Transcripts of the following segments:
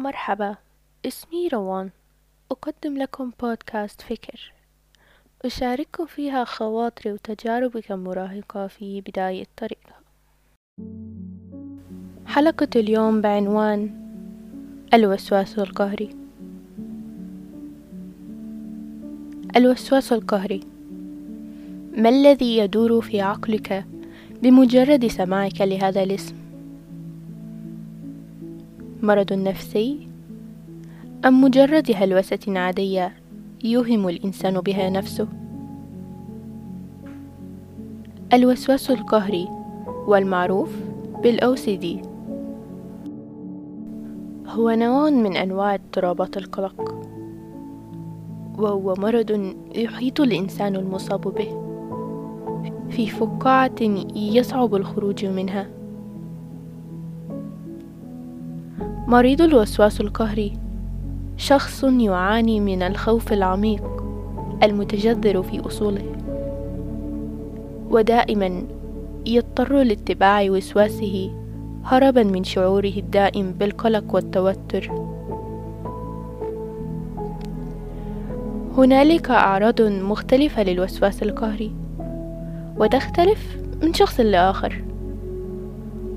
مرحبا اسمي روان. أقدم لكم بودكاست فكر. أشارككم فيها خواطري وتجاربي كمراهقة في بداية طريقها. حلقة اليوم بعنوان الوسواس القهري. الوسواس القهري. ما الذي يدور في عقلك بمجرد سماعك لهذا الاسم؟ مرض نفسي؟ أم مجرد هلوسة عادية يوهم الإنسان بها نفسه؟ الوسواس القهري والمعروف بالاوسيدي دي. هو نوع من أنواع اضطرابات القلق. وهو مرض يحيط الإنسان المصاب به. في فقاعة يصعب الخروج منها. مريض الوسواس القهري. شخص يعاني من الخوف العميق المتجذر في أصوله. ودائما يضطر لاتباع وسواسه هربا من شعوره الدائم بالقلق والتوتر. هنالك أعراض مختلفة للوسواس القهري وتختلف من شخص لآخر.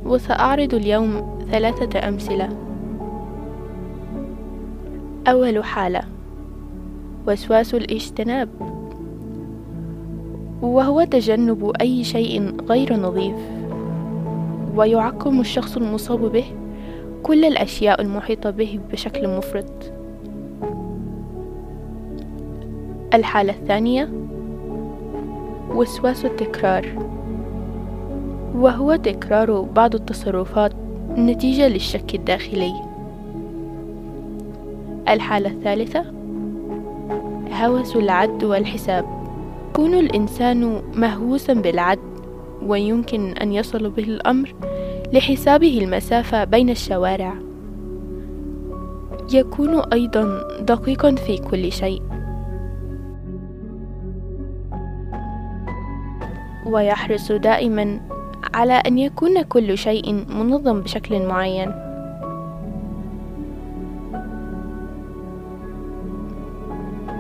وسأعرض اليوم ثلاثة أمثلة. أول حالة. وسواس الاجتناب. وهو تجنب أي شيء غير نظيف. ويعقم الشخص المصاب به كل الأشياء المحيطة به بشكل مفرط. الحالة الثانية وسواس التكرار. وهو تكرار بعض التصرفات نتيجة للشك الداخلي. الحالة الثالثة هوس العد والحساب. يكون الإنسان مهووسا بالعد ويمكن أن يصل به الأمر لحسابه المسافة بين الشوارع. يكون أيضا دقيقا في كل شيء. ويحرص دائما على أن يكون كل شيء منظم بشكل معين.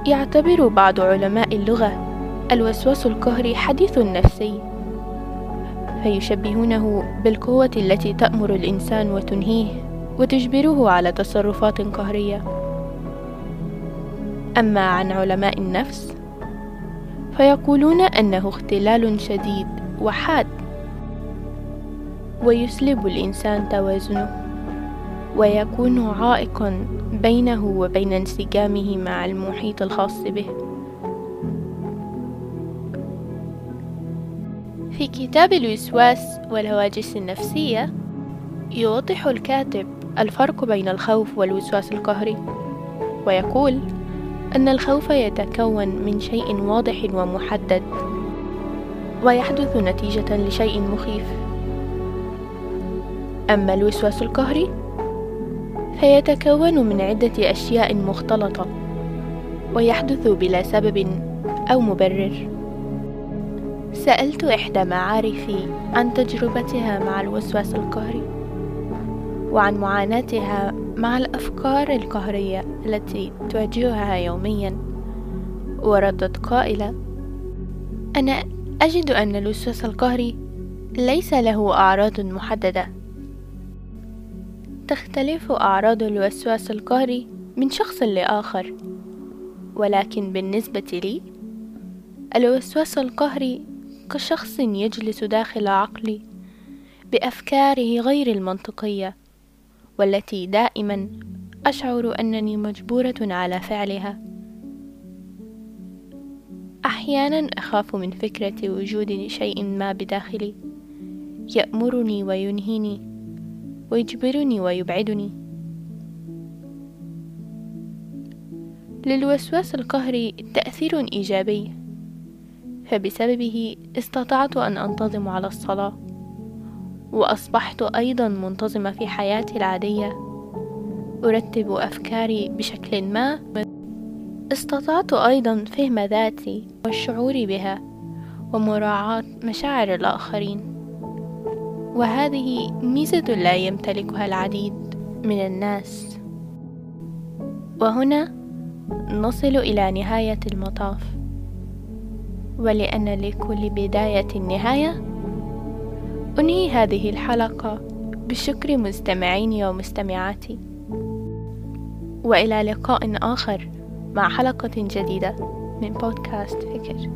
يعتبر بعض علماء اللغة الوسواس القهري حديث نفسي فيشبهونه بالقوة التي تأمر الإنسان وتنهيه وتجبره على تصرفات قهرية. أما عن علماء النفس فيقولون أنه اختلال شديد وحاد ويسلب الإنسان توازنه ويكون عائقا بينه وبين انسجامه مع المحيط الخاص به. في كتاب الوسواس والهواجس النفسية يوضح الكاتب الفرق بين الخوف والوسواس القهري ويقول أن الخوف يتكون من شيء واضح ومحدد ويحدث نتيجة لشيء مخيف. أما الوسواس القهري فيتكون من عدة أشياء مختلطة ويحدث بلا سبب أو مبرر. سألت إحدى معارفي عن تجربتها مع الوسواس القهري وعن معاناتها مع الأفكار القهرية التي تواجهها يوميا وردت قائلة أنا أجد أن الوسواس القهري ليس له أعراض محددة. تختلف أعراض الوسواس القهري من شخص لآخر. ولكن بالنسبة لي الوسواس القهري كشخص يجلس داخل عقلي بأفكاره غير المنطقية والتي دائما أشعر أنني مجبورة على فعلها. أحيانا أخاف من فكرة وجود شيء ما بداخلي يأمرني وينهيني ويجبرني ويبعدني. للوسواس القهري تأثير إيجابي. فبسببه استطعت أن أنتظم على الصلاة وأصبحت أيضا منتظمة في حياتي العادية. أرتب أفكاري بشكل ما. استطعت أيضا فهم ذاتي والشعور بها ومراعاة مشاعر الآخرين. وهذه ميزة لا يمتلكها العديد من الناس. وهنا نصل إلى نهاية المطاف. ولأن لكل بداية نهاية أنهي هذه الحلقة. بشكر مستمعيني ومستمعاتي. وإلى لقاء آخر مع حلقة جديدة من بودكاست فكر.